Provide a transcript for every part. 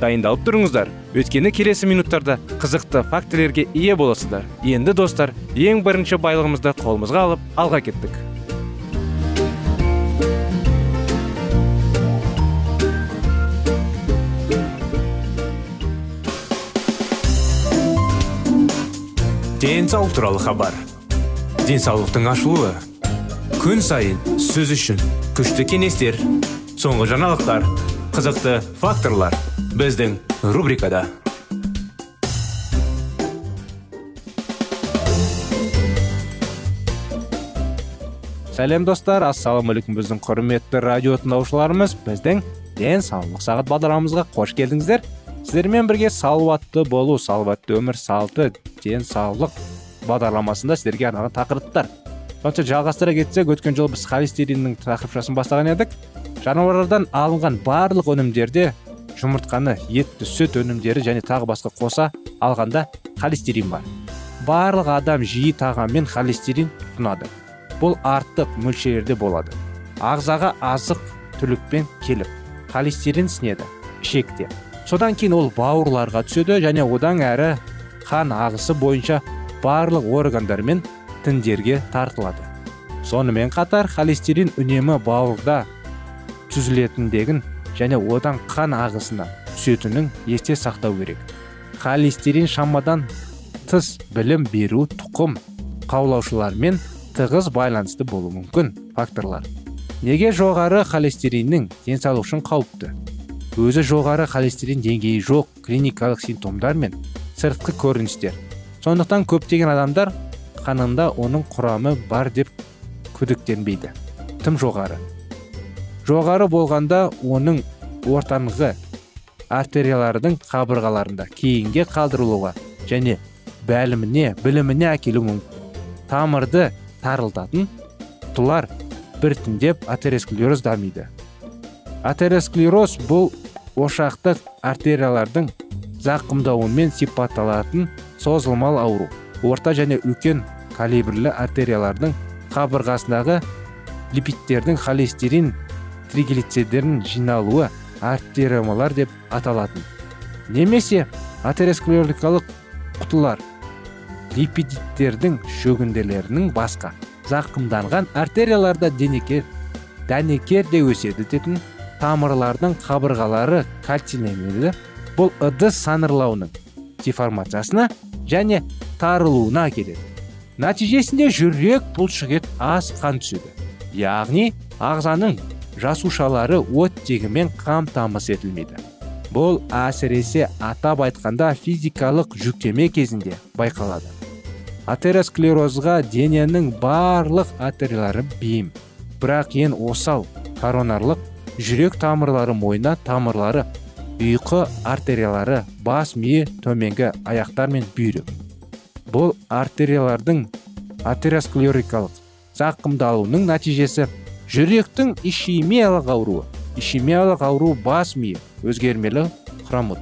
Дайындалып тұрыңыздар. Өйткені келесі минуттарда қызықты фактілерге ие боласыздар. Енді достар ең бірінші байлығымызды қолымызға алып алға кеттік. Денсаулық туралы хабар. Денсаулықтың ашылуы. Күн сайын сөз үшін күшті кеңестер соңғы жаңалықтар. Қызықты факторлар біздің рубрикада. Сәлем достар. Ассалаумағалейкум біздің құрметті радио тыңдаушыларымыз. Біздің денсаулық сағат бағдарламамызға қош келдіңіздер. Сіздермен бірге салауатты болу салауатты өмір салты денсаулық бағдарламасында сіздерге арналған тақырыптар. Сонша жалғастыра кетсек өткен жолы біз холестериннің тақырыпшасын бастаған едік. Жануарлардан алынған барлық өнімдерде жұмыртқаны етті сүт өнімдері және тағы басқа қоса алғанда холестерин бар. Барлық адам жиі тағаммен холестерин тұтынады бұл артық мөлшерде болады. Ағзаға азық түлікпен келіп холестерин сінеді ішекте. Содан кейін ол бауырларға түседі және одан әрі қан ағысы бойынша барлық органдар мен тіндерге тартылады. Сонымен қатар холестерин үнемі бауырда түзілетіндігін және одан қан ағысына түсетінін есте сақтау керек. Холестерин шамадан тыс білім беру тұқым қаулаушылармен тығыз байланысты болуы мүмкін факторлар. Неге жоғары холестериннің денсаулық үшін қауіпті? Өзі жоғары холестерин деңгейі жоқ клиникалық симптомдар мен сыртқы көріністер. Сондықтан көптеген адамдар қанында оның құрамы бар деп күдіктенбейді. Тым жоғары. Жоғары болғанда оның ортаңғы артериялардың қабырғаларында кейінге қалдырылуға және бәліміне біліміне әкелуі мүмкін. Тамырды тарылтатын құтылар біртіндеп атеросклероз дамиды. Атеросклероз бұл ошақтық артериялардың зақымдауымен сипатталатын созылмалы ауру орта және үлкен калибрлі артериялардың қабырғасындағы липидтердің холестерин триглицидтердің жиналуы артериомалар деп аталатын. Немесе атеросклеротикалық құтылар липидтердің шөгінделерінің басқа. Зақымданған артерияларда денекер дәнекер де өседі дейтін тамырлардың қабырғалары кальцинемеді бұл ыдыс санырлауының деформациясына және тарылуына әкеледі. Нәтижесінде жүрек бұлшық ет аз қан түседі. Яғни ағзаның жасушалары оттегімен қамтамасыз етілмейді. Бұл әсіресе атап айтқанда физикалық жүктеме кезінде байқалады. Атеросклерозға дененің барлық артериялары бейім. Бірақ ең осал коронарлық жүрек тамырлары мойна тамырлары ұйқы артериялары бас миы төменгі аяқтар мен бүйрек. Бұл артериялардың атеросклерикалық зақымдалуының нәтижесі жүректің ишемиялық ауруы. Ишемиялық ауру бас миы өзгермелі хромот.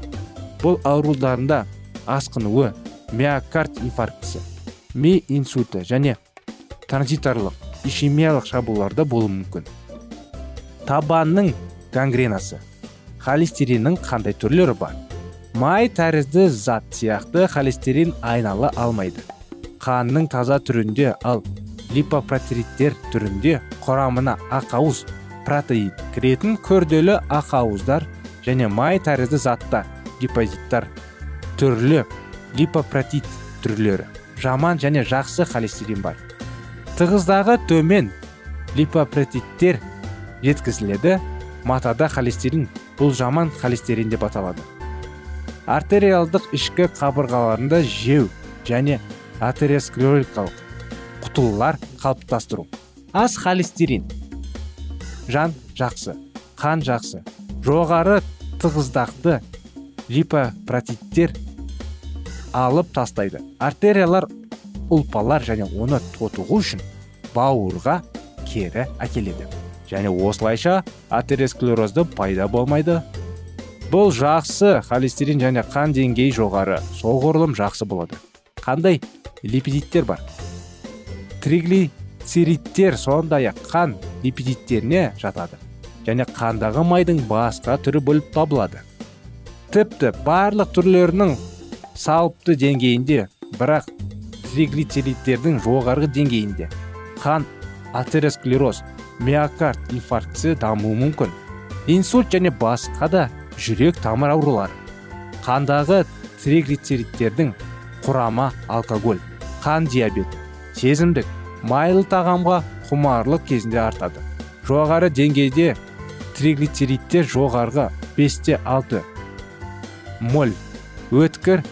Бұл аурударында асқынуы миокард инфарктісі ми инсульті және транзиторлық ишемиялық шабуларда болуы мүмкін. Табанның гангренасы. Холестериннің қандай түрлері бар? Май тәрізді зат сияқты холестерин айнала алмайды. Қанның таза түрінде ал липопротеидтер түрінде құрамына ақауыз протеин кіретін күрделі ақауыздар және май тәрізді заттар депозиттар түрлі липопротеид түрлері жаман және жақсы холестерин бар. Тығыздағы төмен липопротеидтер жеткізіледі матада холестерин бұл жаман холестерин деп аталады. Артериалдық ішкі қабырғаларында жеу және атеросклерикалық құтылылар қалыптастыру. Аз холестерин. Жан жақсы қан жақсы. Жоғары тығыздақты липопротиттер алып тастайды. Артериялар ұлпалар және оны тотығу үшін бауырға кері әкеледі. Және осылайша атеросклерозды пайда болмайды. Бұл жақсы холестерин және қан деңгейі жоғары. Соғұрлым жақсы болады. Қандай липидиттер бар? Триглицеридтер сондай ақ қан липидиттеріне жатады және қандағы майдың басқа түрі бөліп табылады. Тіпті барлық түрлерінің салыпты деңгейінде бірақ триглицеридтердің жоғарғы деңгейінде қан атеросклероз миокард инфарктісі дамуы мүмкін. Инсульт және басқа да жүрек тамыр аурулары қандағы триглицеридтердің құрамы алкоголь қан диабеті сезімдік майлы тағамға құмарлық кезінде артады. Жоғары деңгейде триглицеридтер жоғарғы 5-те 6 моль. Өткір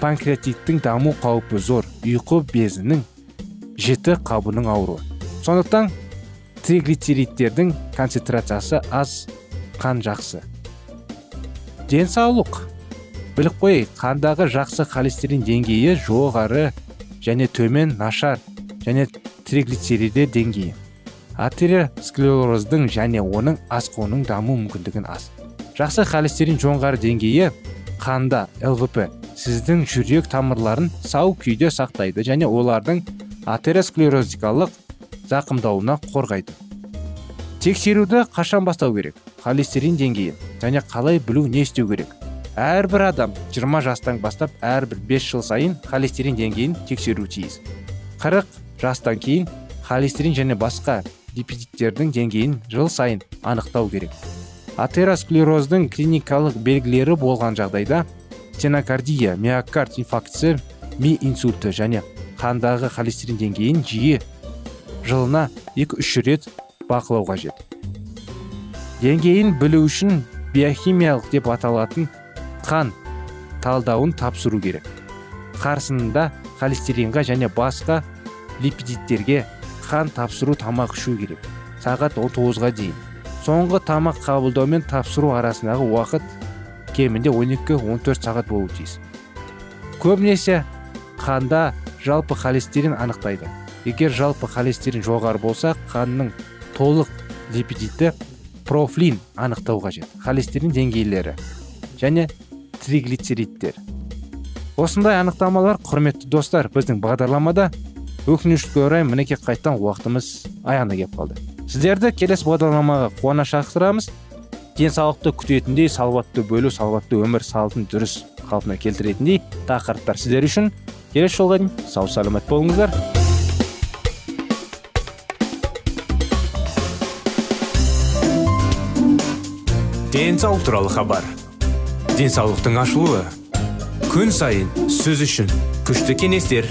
панкреатиттің даму қаупі зор. Ұйқы безінің жіті қабының ауруы. Сондықтан триглицеридтердің концентрациясы аз қан жақсы. Денсаулық. Біліп қояйық қандағы жақсы холестерин деңгейі жоғары және төмен нашар. Және триглицериді деңгейі. Атеросклероздың және оның асқынуының даму мүмкіндігін аз. Жақсы холестерин жоғары деңгейі қанда лвп сіздің жүрек тамырларын сау күйде сақтайды және олардың атеросклерозикалық зақымдауына қорғайды. Тексеруді қашан бастау керек? Холестерин деңгейін және қалай білу не істеу керек? Әрбір адам 20 жастан бастап әрбір 5 жыл сайын холестерин деңгейін тексеру тиіс. 40 жастан кейін холестерин және басқа липидиттердің деңгейін жыл сайын анықтау керек. Атеросклероздың клиникалық белгілері болған жағдайда стенокардия миокард инфарктісі ми инсульті және қандағы холестерин деңгейін жиі жылына 2-3 рет бақылау қажет. Деңгейін білу үшін биохимиялық деп аталатын қан талдауын тапсыру керек. Қарсында холестеринға және басқа липидиттерге қан тапсыру тамақ ішу керек. Сағат 19-ға дейін. Соңғы тамақ қабылдау мен тапсыру арасындағы уақыт кемінде 12-14 сағат болуы тиіс. Көбінесе қанда жалпы холестерин анықтайды. Егер жалпы холестерин жоғары болса қанның толық липидиті профлин анықтау қажет. Холестерин деңгейлері және триглицеридтер. Осындай анықтамалар құрметті достар біздің бағдарламада өкінішке орай мінекей қайттан уақытымыз аяғына келіп қалды. Сіздерді келесі бағдарламаға қуана шақырамыз денсаулықты күтетіндей салауатты бөлу салауатты өмір салтын дұрыс қалпына келтіретіндей тақырыптар сіздер үшін. Келесі жолға дейін сау саламат болыңыздар. Денсаулық туралы хабар. Денсаулықтың ашылуы. Күн сайын сөз үшін күшті кеңестер.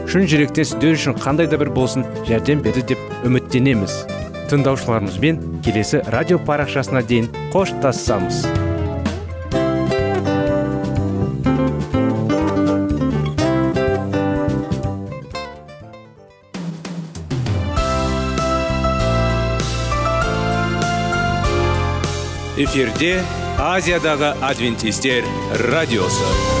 шын жүректен сіздер үшін қандай да бір болсын жәрдем берді деп үміттенеміз. Тыңдаушыларымызбен келесі радио парақшасына дейін қоштассамыз эфирде азиядағы адвентистер радиосы.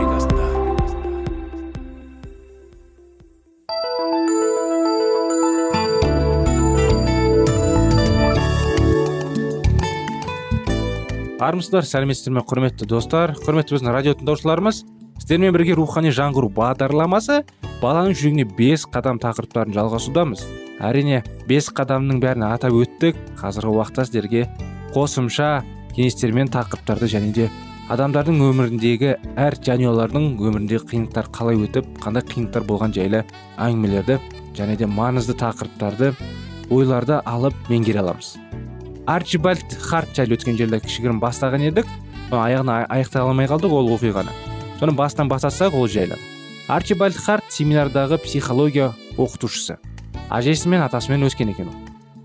Армысыздар сәлеметсіздер ме құрметті достар? Құрметті біздің радио тыңдаушыларымыз сіздермен бірге рухани жаңғыру бағдарламасы баланың жүрегіне бес қадам тақырыптарын жалғасудамыз. Әрине бес қадамның бәрін атап өттік. Қазіргі уақытта сіздерге қосымша кеңестер мен тақырыптарды және де адамдардың өміріндегі әр жанұялардың өміріндегі қиындықтар қалай өтіп қандай қиындықтар болған жайлы әңгімелерді және де маңызды тақырыптарды ойларды алып меңгере аламыз. Арчибальд харт жайлы өткен жерде кішігірім бастаған едік. Аяғына аяқтай алмай қалдық ол оқиғаны. Соны бастан бастасақ ол жайлы. Арчибальд харт семинардағы психология оқытушысы. Әжесі мен атасымен өскен екен ол.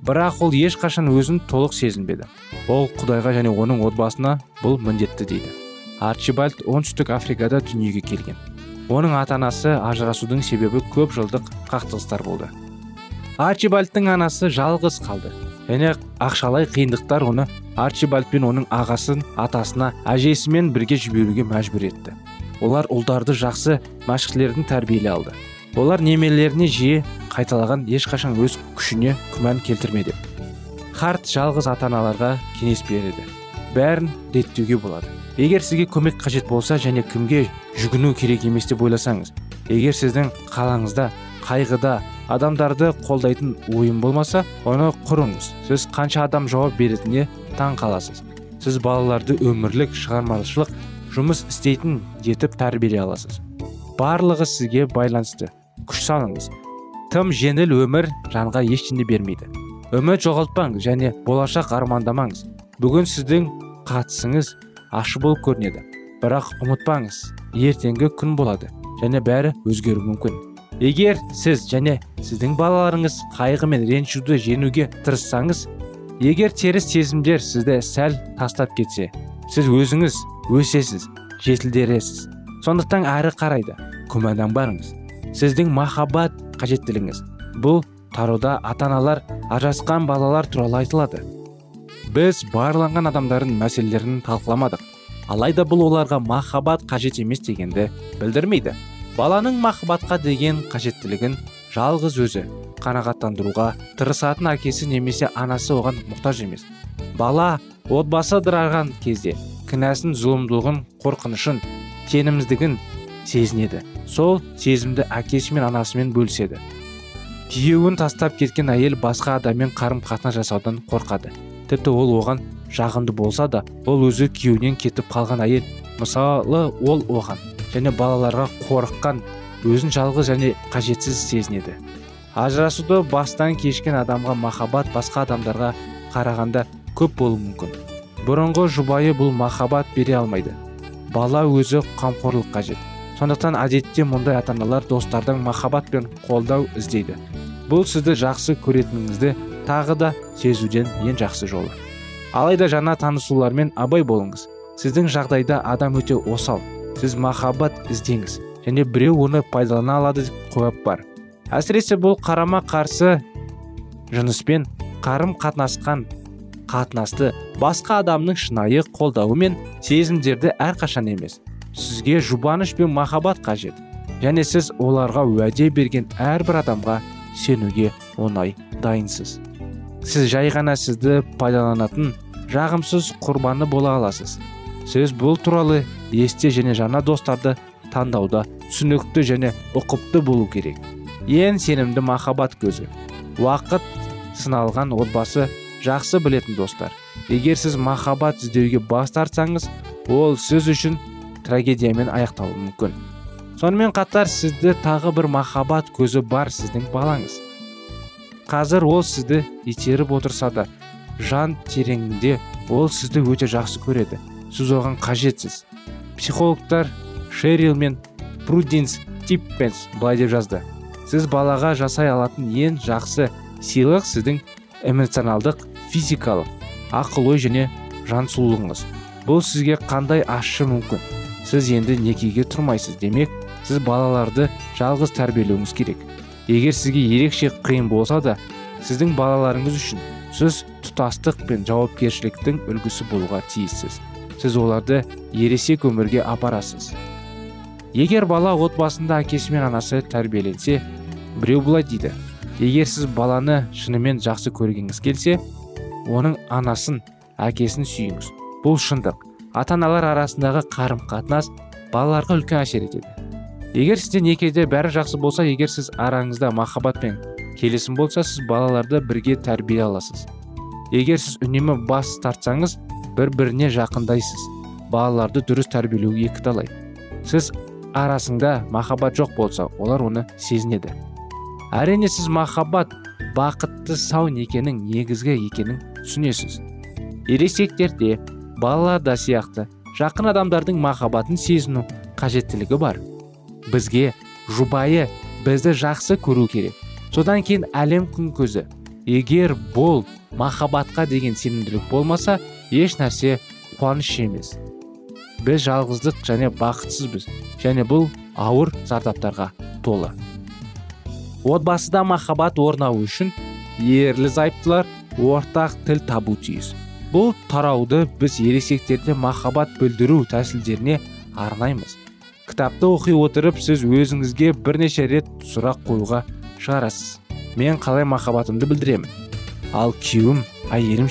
Бірақ ол ешқашан өзін толық сезінбеді. Ол құдайға және оның отбасына бұл міндетті дейді. Арчибальд оңтүстік африкада дүниеге келген. Оның ата анасы ажырасудың себебі көп жылдық қақтығыстар болды. Арчибальдтың анасы жалғыз қалды. Және ақшалай қиындықтар оны арчибальд пен оның ағасын атасына әжесімен бірге жіберуге мәжбүр етті. Олар ұлдарды жақсы мәшіқлердің тәрбиелей алды. Олар немерелеріне жиі қайталаған ешқашан өз күшіне күмән келтірмеді. Харт жалғыз ата аналарға кеңес береді. Бәрін реттеуге болады. Егер сізге көмек қажет болса және кімге жүгіну керек емес деп ойласаңыз егер сіздің қалаңызда қайғыда адамдарды қолдайтын ойын болмаса оны құрыңыз. Сіз қанша адам жауап беретініне таң қаласыз. Сіз балаларды өмірлік шығармашылық жұмыс істейтін етіп тәрбиелей аласыз. Барлығы сізге байланысты. Күш салыңыз. Тым жеңіл өмір жанға ештеңе бермейді. Үміт жоғалтпаңыз және болашақ армандамаңыз. Бүгін сіздің қатысыңыз ашы болып көрінеді. Бірақ ұмытпаңыз. Ертеңгі күн болады және бәрі өзгеруі мүмкін. Егер сіз және сіздің балаларыңыз қайғы мен ренжуді жеңуге тырыссаңыз егер теріс сезімдер сізді сәл тастап кетсе сіз өзіңіз өсесіз жетілдересіз. Сондықтан әрі қарайды күмәнданбаңыз сіздің махаббат қажеттілігіңіз. Бұл тарауда ата аналар ажырасқан балалар туралы айтылады. Біз барланған адамдардың мәселелерін талқыламадық. Алайда бұл оларға махаббат қажет емес дегенді білдірмейді. Баланың махаббатқа деген қажеттілігін жалғыз өзі қанағаттандыруға тырысатын әкесі немесе анасы оған мұқтаж емес. Бала отбасы ыдыраған кезде кінәсін зұлымдығын қорқынышын сенімсіздігін сезінеді. Сол сезімді әкесі мен анасымен бөліседі. Күйеуін тастап кеткен әйел басқа адаммен қарым қатынас жасаудан қорқады. Тіпті ол оған жағымды болса да ол өзі күйеуінен кетіп қалған әйел. Мысалы ол оған және балаларға қорыққан өзін жалғыз және қажетсіз сезінеді. Ажырасуды бастан кешкен адамға махаббат басқа адамдарға қарағанда көп болуы мүмкін. Бұрынғы жұбайы бұл махаббат бере алмайды. Бала өзі қамқорлық қажет. Сондықтан әдетте мұндай ата аналар достардан махаббат пен қолдау іздейді. Бұл сізді жақсы көретініңізді тағы да сезуден ең жақсы жолы. Алайда жаңа танысулармен абай болыңыз. Сіздің жағдайда адам өте осал. Сіз махаббат іздеңіз және біреу оны пайдалана алады деп қойып бар. Әсіресе бұл қарама қарсы жыныспен қарым қатынасқан қатынасты басқа адамның шынайы қолдауы мен сезімдерді әрқашан емес сізге жұбаныш пен махаббат қажет және сіз оларға уәде берген әрбір адамға сенуге оңай дайынсыз. Сіз жай ғана сізді пайдаланатын жағымсыз құрбаны бола аласыз. Сіз бұл туралы есте және жаңа достарды таңдауда түсінікті және ұқыпты болу керек. Ең сенімді махаббат көзі. Уақыт сыналған отбасы жақсы білетін достар. Егер сіз махаббат іздеуге бас тартсаңыз ол сіз үшін трагедиямен аяқталуы мүмкін. Сонымен қатар сізді тағы бір махаббат көзі бар сіздің балаңыз. Қазір ол сізді итеріп отырса да жан тереңінде ол сізді өте жақсы көреді. Сіз оған қажетсіз. Психологтар шерил мен прудинс типпенс былай деп жазды. Сіз балаға жасай алатын ең жақсы сыйлық сіздің эмоционалдық физикалық ақыл ой және жан сұлулығыңыз бұл сізге қандай ашшы мүмкін? Сіз енді некеге тұрмайсыз? Демек сіз балаларды жалғыз тәрбиелеуіңіз керек. Егер сізге ерекше қиын болса да сіздің балаларыңыз үшін сіз тұтастық пен жауапкершіліктің үлгісі болуға тиіссіз. Сіз оларды ересек өмірге апарасыз. Егер бала отбасында әкесі мен анасы тәрбиеленсе біреу былай дейді. Егер сіз баланы шынымен жақсы көргіңіз келсе оның анасын әкесін сүйіңіз. Бұл шындық. Ата аналар арасындағы қарым қатынас балаларға үлкен әсер етеді. Егер сізде некеде бәрі жақсы болса егер сіз араңызда махаббат пен келісім болса сіз балаларды бірге тәрбие аласыз. Егер сіз үнемі бас тартсаңыз бір біріне жақындайсыз балаларды дұрыс тәрбиелеу екі талай сіз арасында махаббат жоқ болса олар оны сезінеді. Әрине сіз махаббат бақытты сау некенің негізгі екенін түсінесіз. Ересектер де балалар да сияқты жақын адамдардың махаббатын сезіну қажеттілігі бар. Бізге жұбайы бізді жақсы көру керек. Содан кейін әлем күн көзі егер бұл махаббатқа деген сенімділік болмаса еш нәрсе қуаныш емес. Біз жалғыздық және бақытсызбыз. Және бұл ауыр зардаптарға толы. Отбасыда махаббат орнауы үшін ерлі зайыптылар ортақ тіл табу тиіс. Бұл тарауды біз ересектерде махаббат білдіру тәсілдеріне арнаймыз. Кітапты оқи отырып сіз өзіңізге бірнеше рет сұрақ қоюға шығарасыз. Мен қалай махаббатымды білдіремін? Ал күйеуім әйелім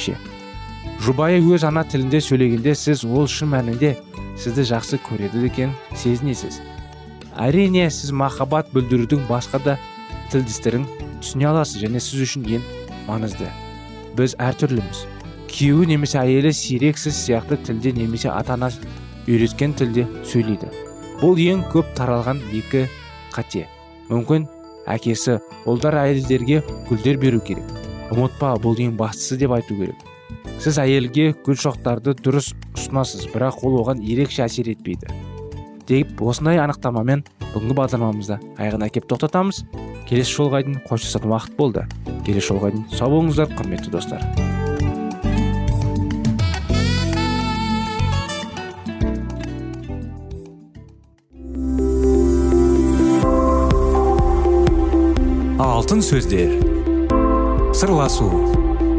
жұбайы өз ана тілінде сөйлегенде сіз ол шын мәнінде сізді жақсы көреді екен сезінесіз. Әрине сіз махаббат білдірудің басқа да тілдестерін түсіне аласыз және сіз үшін ең маңызды. Біз әртүрліміз. Күйеуі немесе әйелі сирек сіз сияқты тілде немесе ата ана үйреткен тілде сөйлейді. Бұл ең көп таралған екі қате. Мүмкін әкесі ұлдар әйелдерге гүлдер беру керек. Ұмытпа бұл ең бастысы деп айту керек. Сіз әйелге гүл шоқтарды дұрыс ұсынасыз бірақ ол оған ерекше әсер етпейді. Деп осындай анықтамамен бүгінгі бағдарламамызды аяғына әкеп тоқтатамыз. Келесі жолға дейін қоштасатын уақыт болды. Келесі жолға дейін сау болыңыздар құрметті достар. Алтын сөздер. Сырласу.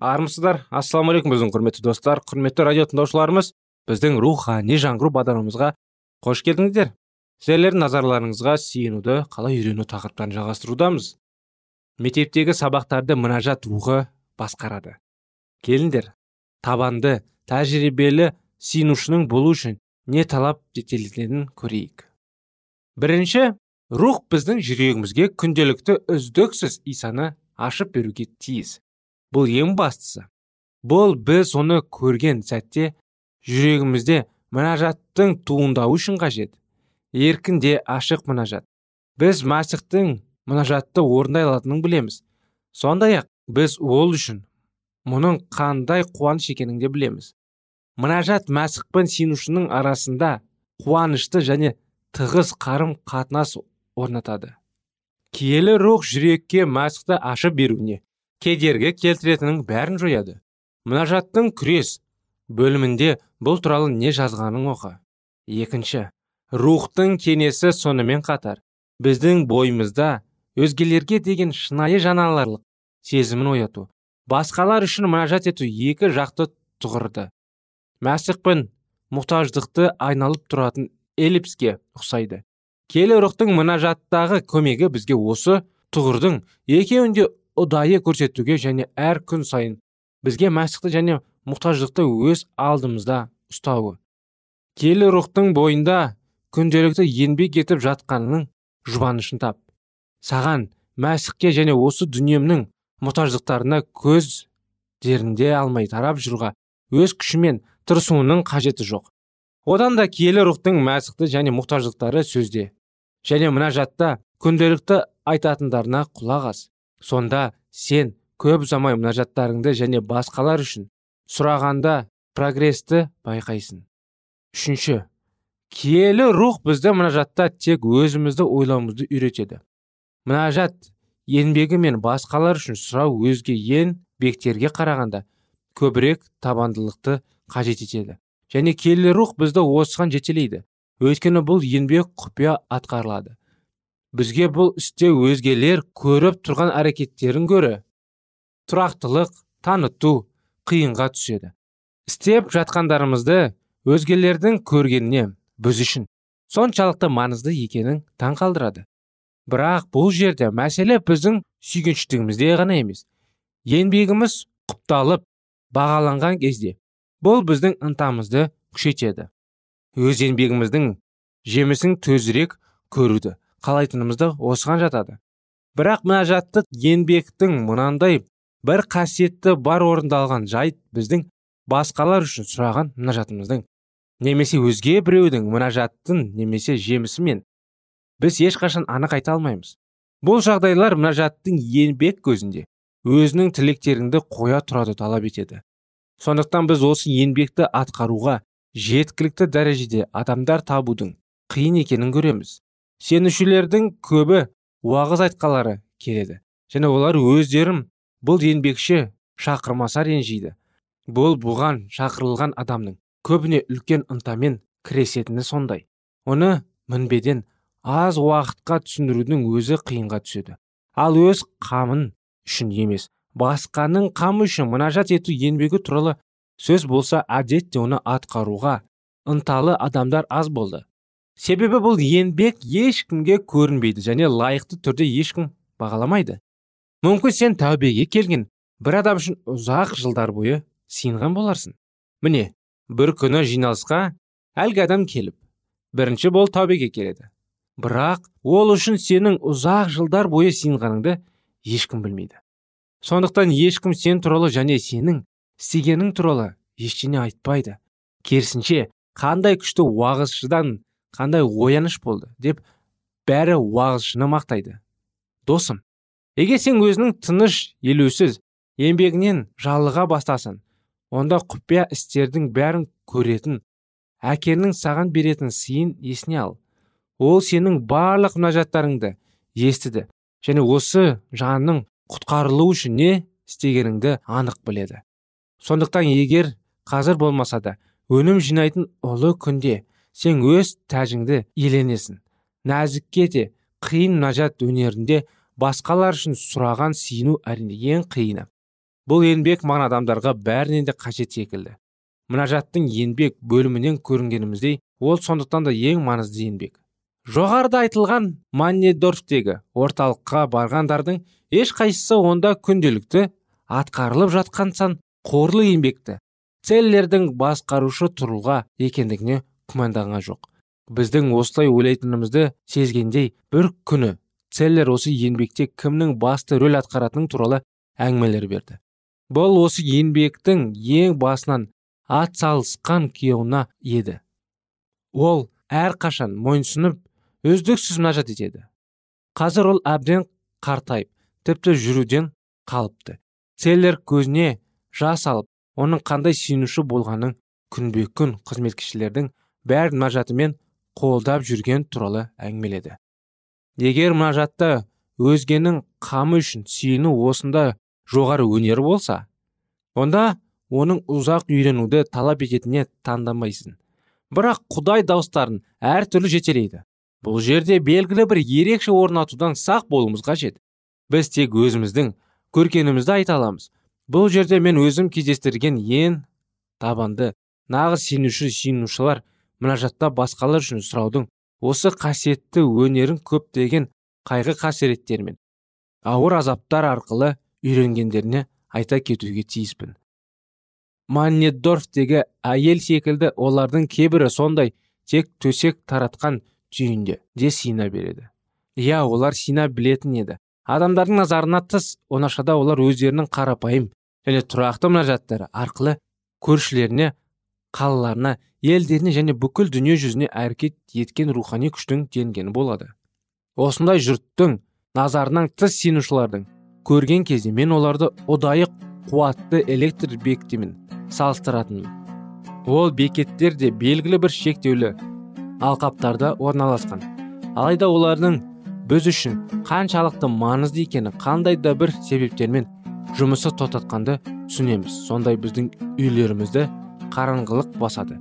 Армысыздар ассалаумағалейкум біздің құрметті достар құрметті радио тыңдаушыларымыз. Біздің рухани жаңғыру бағдарламамызға қош келдіңіздер. Сіздердің назарларыңызға сиынуды қалай үйрену тақырыптарын жалғастырудамыз. Мектептегі сабақтарды мінажат рухы басқарады. Келіңдер табанды тәжірибелі сиынушының болу үшін не талап етілетінін көрейік. Бірінші рух біздің жүрегімізге күнделікті үздіксіз исаны ашып беруге тиіс. Бұл ең бастысы. Бұл біз оны көрген сәтте жүрегімізде мінажаттың туындауы үшін қажет. Еркінде ашық мінажат біз мәсіхтің мінажатты орындай алатынын білеміз. Сондай ақ біз ол үшін мұның қандай қуаныш екенін де білеміз. Мінажат мәсіх пен сенушінің арасында қуанышты және тығыз қарым қатынас орнатады. Киелі рух жүрекке мәсіхті ашып беруіне кедергі келтіретінін бәрін жояды. Мінажаттың күрес бөлімінде бұл туралы не жазғанын оқы. Екінші рухтың кенесі сонымен қатар біздің бойымызда өзгелерге деген шынайы жаналарлық сезімін ояту басқалар үшін мінажат ету екі жақты тұғырды. Мәсіх пен мұқтаждықты айналып тұратын эллипске ұқсайды. Келі рухтың мінажаттағы көмегі бізге осы тұғырдың екеуін де ұдайы көрсетуге және әр күн сайын бізге мәсіхті және мұқтаждықты өз алдымызда ұстауы. Келі рухтың бойында күнделікті еңбек етіп жатқанының жұбанышын тап. Саған мәсіхке және осы дүниемнің мұқтаждықтарына көз дерінде алмай тарап жүруға өз күшімен тырысуының қажеті жоқ. Одан да киелі рухтың мәсіхті және мұқтаждықтары сөзде. Және мінажатта күнделікті айтатындарына құлақ ас. Сонда сен көп ұзамай мінажаттарыңды және басқалар үшін сұрағанда прогресті байқайсың. Үшінші. Киелі рух бізді мінажатта тек өзімізді ойлауымызды үйретеді. Мінажат еңбегі мен басқалар үшін сұрау өзге ең бектерге қарағанда көбірек табандылықты қажет етеді. Және келі рух бізді осыған жетелейді. Өйткені бұл еңбек құпия атқарылады. Бізге бұл істе өзгелер көріп тұрған әрекеттерін көрі. Тұрақтылық таныту қиынға түседі. Істеп жатқандарымызды өзгелердің көргеніне біз үшін соншалықты маңызды екенін таң қалдырады. Бірақ бұл жерде мәселе біздің сүйгеншілігімізде ғана емес. Еңбегіміз құпталып бағаланған кезде бұл біздің ынтамызды күшейтеді. Өз еңбегіміздің жемісін төзірек көруді қалайтынымызды осыған жатады. Бірақ мінәжаттық еңбектің мынандай бір қасиетті бар орындалған жайт біздің басқалар үшін сұраған мінәжатымыздың немесе өзге біреудің мінәжаттың немесе жемісімен біз ешқашан анық айта алмаймыз. Бұл жағдайлар мінәжаттың еңбек көзінде өзінің тілектеріңді қоя тұрады талап етеді. Сондықтан біз осы еңбекті атқаруға жеткілікті дәрежеде адамдар табудың қиын екенін көреміз. Сенушілердің көбі уағыз айтқалары келеді. Және олар өздерін бұл еңбекші шақырмаса ренжиді бұл бұған шақырылған адамның көбіне үлкен ынтамен кіресетіні сондай. Оны мінбеден аз уақытқа түсіндірудің өзі қиынға түседі. Ал өз қамын үшін емес басқаның қамы үшін мұнажат ету еңбегі туралы сөз болса әдетте оны атқаруға ынталы адамдар аз болды. Себебі бұл еңбек ешкімге көрінбейді және лайықты түрде ешкім бағаламайды. Мүмкін сен тәубеге келген бір адам үшін ұзақ жылдар бойы сиынған боларсың. Міне бір күні жиналысқа әлгі адам келіп бірінші бол тәубеге келеді. Бірақ ол үшін сенің ұзақ жылдар бойы сиынғаныңды ешкім білмейді. Сондықтан ешкім сен туралы және сенің істегенің туралы ештеңе айтпайды. Керісінше қандай күшті уағызшыдан қандай ояныш болды деп бәрі уағызшыны мақтайды. Досым егер сен өзінің тыныш елеусіз еңбегінен жалыға бастасын онда құпия істердің бәрін көретін әкенің саған беретін сыйын есіне ал. Ол сенің барлық мұнажаттарыңды естіді және осы жанның құтқарылуы үшін не істегеніңді анық біледі. Сондықтан егер қазір болмаса да өнім жинайтын ұлы күнде сен өз тәжіңді иеленесің нәзікке де қиын мұнажат өнерінде басқалар үшін сұраған сиыну әрине ең қиыны. Бұл еңбек маған адамдарға бәрінен де қажет секілді. Мұнажаттың еңбек бөлімінен көрінгеніміздей ол сондықтан да ең маңызды еңбек жоғарыда айтылған маннедорфтегі орталыққа барғандардың ешқайсысы онда күнделікті атқарылып жатқан сан қорлы еңбекті целлердің басқарушы тұруға екендігіне күмәндаған жоқ. Біздің осылай ойлайтынымызды сезгендей бір күні целлер осы еңбекте кімнің басты рөл атқаратыны туралы әңгімелер берді. Бұл осы еңбектің ең басынан ат салысқан күйеуіна еді. Ол әрқашан мойынсұнып үздіксіз мінәжат етеді қазір ол әбден қартайып тіпті жүруден қалыпты. Целлер көзіне жас алып оның қандай сүйінуші болғанын күнбе күн қызметкішілердің бәрін мінәжатымен қолдап жүрген туралы әңгімеледі. Егер мұнажатта өзгенің қамы үшін сүйіну осында жоғары өнер болса онда оның ұзақ үйренуді талап ететініне таңдамайсың бірақ құдай дауыстарын әртүрлі жетелейді. Бұл жерде белгілі бір ерекше орнатудан сақ болуымыз қажет. Біз тек өзіміздің көркенімізді айта аламыз. Бұл жерде мен өзім кездестірген ең табанды нағыз сенуші сүйінушілер мұнажатта басқалар үшін сұраудың осы қасиетті өнерін көптеген қайғы қасіреттер мен ауыр азаптар арқылы үйренгендеріне айта кетуге тиіспін. Маннедорфтегі әйел секілді олардың кейбірі сондай тек төсек таратқан түйінде де сина береді. Иә олар сина білетін еді. Адамдардың назарына тыс оңашада олар өздерінің қарапайым және тұрақты мұнажаттары арқылы көршілеріне қалаларына елдеріне және бүкіл дүние жүзіне әрекет еткен рухани күштің денгені болады. Осындай жұрттың назарынан тыс сенушілердің көрген кезде мен оларды ұдайы қуатты электр бекетімен салыстыратынмын. Ол бекеттер де белгілі бір шектеулі алқаптарда орналасқан. Алайда олардың біз үшін қаншалықты маңызды екені қандай да бір себептермен жұмысы тоқтатқанды түсінеміз. Сондай біздің үйлерімізді қараңғылық басады.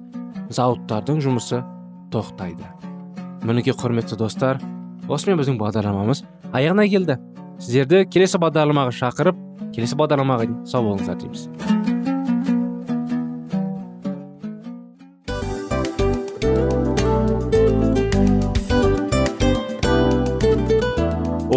Зауыттардың жұмысы тоқтайды. Мінекей құрметті достар осымен біздің бағдарламамыз аяғына келді. Сіздерді келесі бағдарламаға шақырып келесі бағдарламаға сау болыңыздар дейміз.